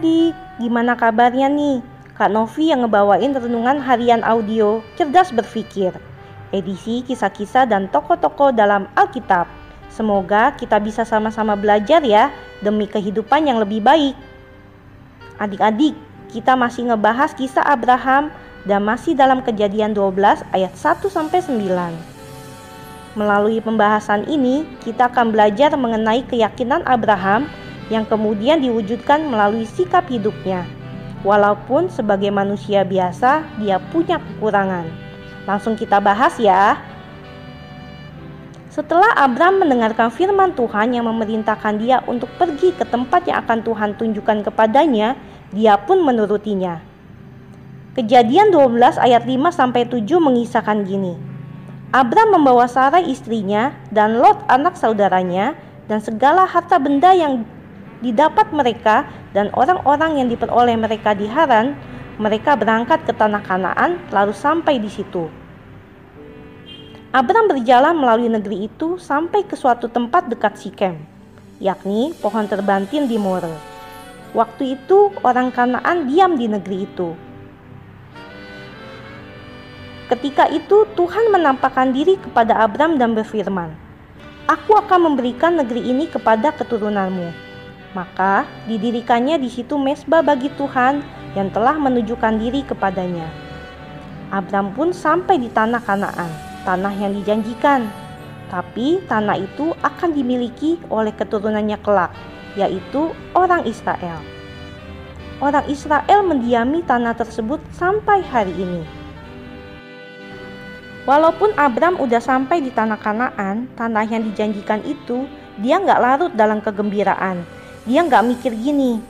adik-adik, gimana kabarnya nih? Kak Novi yang ngebawain renungan harian audio Cerdas Berpikir. Edisi kisah-kisah dan tokoh-tokoh dalam Alkitab. Semoga kita bisa sama-sama belajar ya demi kehidupan yang lebih baik. Adik-adik, kita masih ngebahas kisah Abraham dan masih dalam kejadian 12 ayat 1 sampai 9. Melalui pembahasan ini, kita akan belajar mengenai keyakinan Abraham yang kemudian diwujudkan melalui sikap hidupnya. Walaupun sebagai manusia biasa, dia punya kekurangan. Langsung kita bahas ya. Setelah Abram mendengarkan firman Tuhan yang memerintahkan dia untuk pergi ke tempat yang akan Tuhan tunjukkan kepadanya, dia pun menurutinya. Kejadian 12 ayat 5 sampai 7 mengisahkan gini. Abram membawa Sarai istrinya dan Lot anak saudaranya dan segala harta benda yang didapat mereka dan orang-orang yang diperoleh mereka di Haran, mereka berangkat ke tanah Kanaan lalu sampai di situ. Abram berjalan melalui negeri itu sampai ke suatu tempat dekat Sikem, yakni pohon terbantin di More. Waktu itu orang Kanaan diam di negeri itu. Ketika itu Tuhan menampakkan diri kepada Abram dan berfirman, Aku akan memberikan negeri ini kepada keturunanmu maka didirikannya di situ mesbah bagi Tuhan yang telah menunjukkan diri kepadanya. Abram pun sampai di tanah Kanaan, tanah yang dijanjikan. Tapi tanah itu akan dimiliki oleh keturunannya kelak, yaitu orang Israel. Orang Israel mendiami tanah tersebut sampai hari ini. Walaupun Abram udah sampai di tanah Kanaan, tanah yang dijanjikan itu, dia nggak larut dalam kegembiraan dia nggak mikir gini,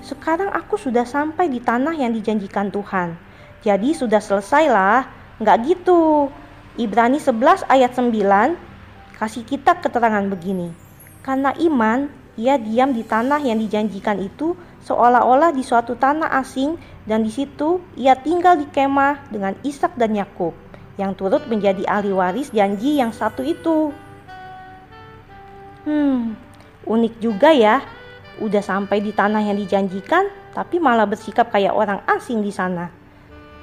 sekarang aku sudah sampai di tanah yang dijanjikan Tuhan. Jadi sudah selesai lah. Nggak gitu. Ibrani 11 ayat 9 kasih kita keterangan begini. Karena iman, ia diam di tanah yang dijanjikan itu seolah-olah di suatu tanah asing dan di situ ia tinggal di kemah dengan Ishak dan Yakub yang turut menjadi ahli waris janji yang satu itu. Hmm, unik juga ya udah sampai di tanah yang dijanjikan, tapi malah bersikap kayak orang asing di sana.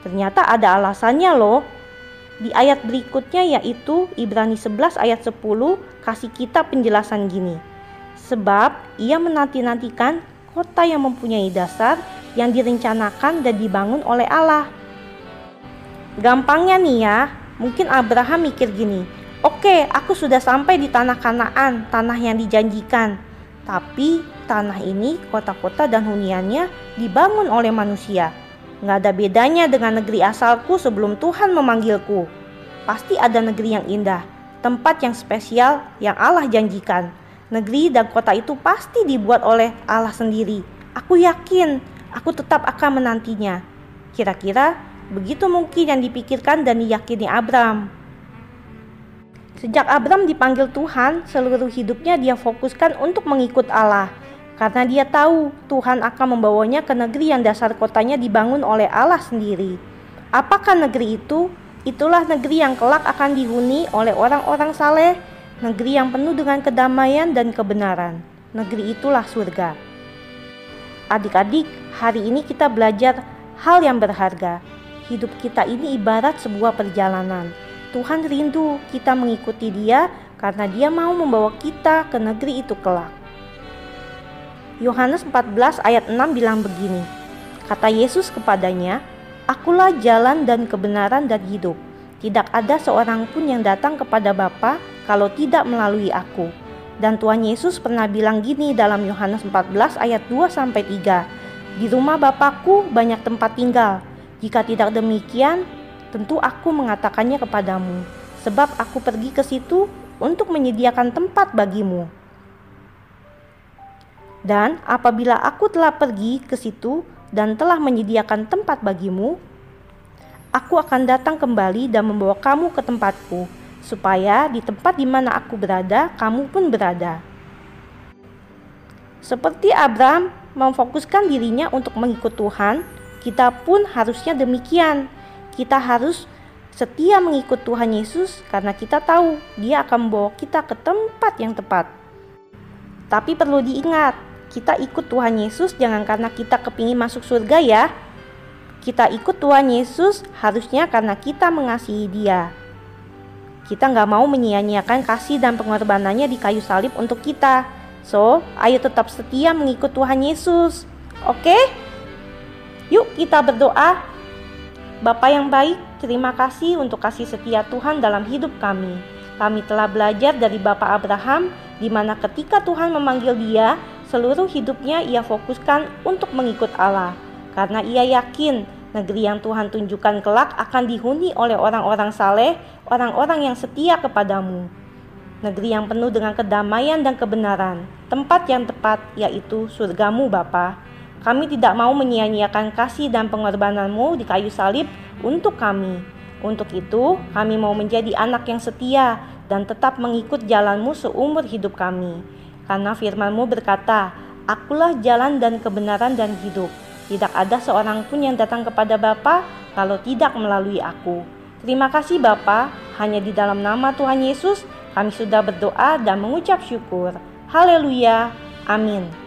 Ternyata ada alasannya loh. Di ayat berikutnya yaitu Ibrani 11 ayat 10 kasih kita penjelasan gini. Sebab ia menanti-nantikan kota yang mempunyai dasar yang direncanakan dan dibangun oleh Allah. Gampangnya nih ya, mungkin Abraham mikir gini, Oke, aku sudah sampai di tanah Kanaan, tanah yang dijanjikan. Tapi tanah ini, kota-kota dan huniannya dibangun oleh manusia. Nggak ada bedanya dengan negeri asalku sebelum Tuhan memanggilku. Pasti ada negeri yang indah, tempat yang spesial yang Allah janjikan. Negeri dan kota itu pasti dibuat oleh Allah sendiri. Aku yakin, aku tetap akan menantinya. Kira-kira begitu mungkin yang dipikirkan dan diyakini Abram. Sejak Abram dipanggil Tuhan, seluruh hidupnya dia fokuskan untuk mengikut Allah. Karena dia tahu Tuhan akan membawanya ke negeri yang dasar kotanya dibangun oleh Allah sendiri. Apakah negeri itu? Itulah negeri yang kelak akan dihuni oleh orang-orang saleh, negeri yang penuh dengan kedamaian dan kebenaran. Negeri itulah surga. Adik-adik, hari ini kita belajar hal yang berharga. Hidup kita ini ibarat sebuah perjalanan Tuhan rindu kita mengikuti Dia karena Dia mau membawa kita ke negeri itu kelak. Yohanes 14 ayat 6 bilang begini. Kata Yesus kepadanya, Akulah jalan dan kebenaran dan hidup. Tidak ada seorang pun yang datang kepada Bapa kalau tidak melalui aku. Dan Tuhan Yesus pernah bilang gini dalam Yohanes 14 ayat 2 sampai 3. Di rumah Bapakku banyak tempat tinggal. Jika tidak demikian, tentu aku mengatakannya kepadamu, sebab aku pergi ke situ untuk menyediakan tempat bagimu. Dan apabila aku telah pergi ke situ dan telah menyediakan tempat bagimu, aku akan datang kembali dan membawa kamu ke tempatku, supaya di tempat di mana aku berada, kamu pun berada. Seperti Abraham memfokuskan dirinya untuk mengikut Tuhan, kita pun harusnya demikian kita harus setia mengikut Tuhan Yesus karena kita tahu Dia akan membawa kita ke tempat yang tepat. Tapi perlu diingat, kita ikut Tuhan Yesus jangan karena kita kepingin masuk surga ya. Kita ikut Tuhan Yesus harusnya karena kita mengasihi dia. Kita nggak mau menyia-nyiakan kasih dan pengorbanannya di kayu salib untuk kita. So, ayo tetap setia mengikut Tuhan Yesus. Oke? Yuk kita berdoa. Bapak yang baik, terima kasih untuk kasih setia Tuhan dalam hidup kami. Kami telah belajar dari Bapak Abraham, di mana ketika Tuhan memanggil dia, seluruh hidupnya ia fokuskan untuk mengikut Allah. Karena ia yakin negeri yang Tuhan tunjukkan kelak akan dihuni oleh orang-orang saleh, orang-orang yang setia kepadamu. Negeri yang penuh dengan kedamaian dan kebenaran, tempat yang tepat yaitu surgamu Bapa. Kami tidak mau menyia-nyiakan kasih dan pengorbananmu di kayu salib untuk kami. Untuk itu, kami mau menjadi anak yang setia dan tetap mengikut jalanmu seumur hidup kami. Karena firmanmu berkata, Akulah jalan dan kebenaran dan hidup. Tidak ada seorang pun yang datang kepada Bapa kalau tidak melalui aku. Terima kasih Bapa, hanya di dalam nama Tuhan Yesus kami sudah berdoa dan mengucap syukur. Haleluya. Amin.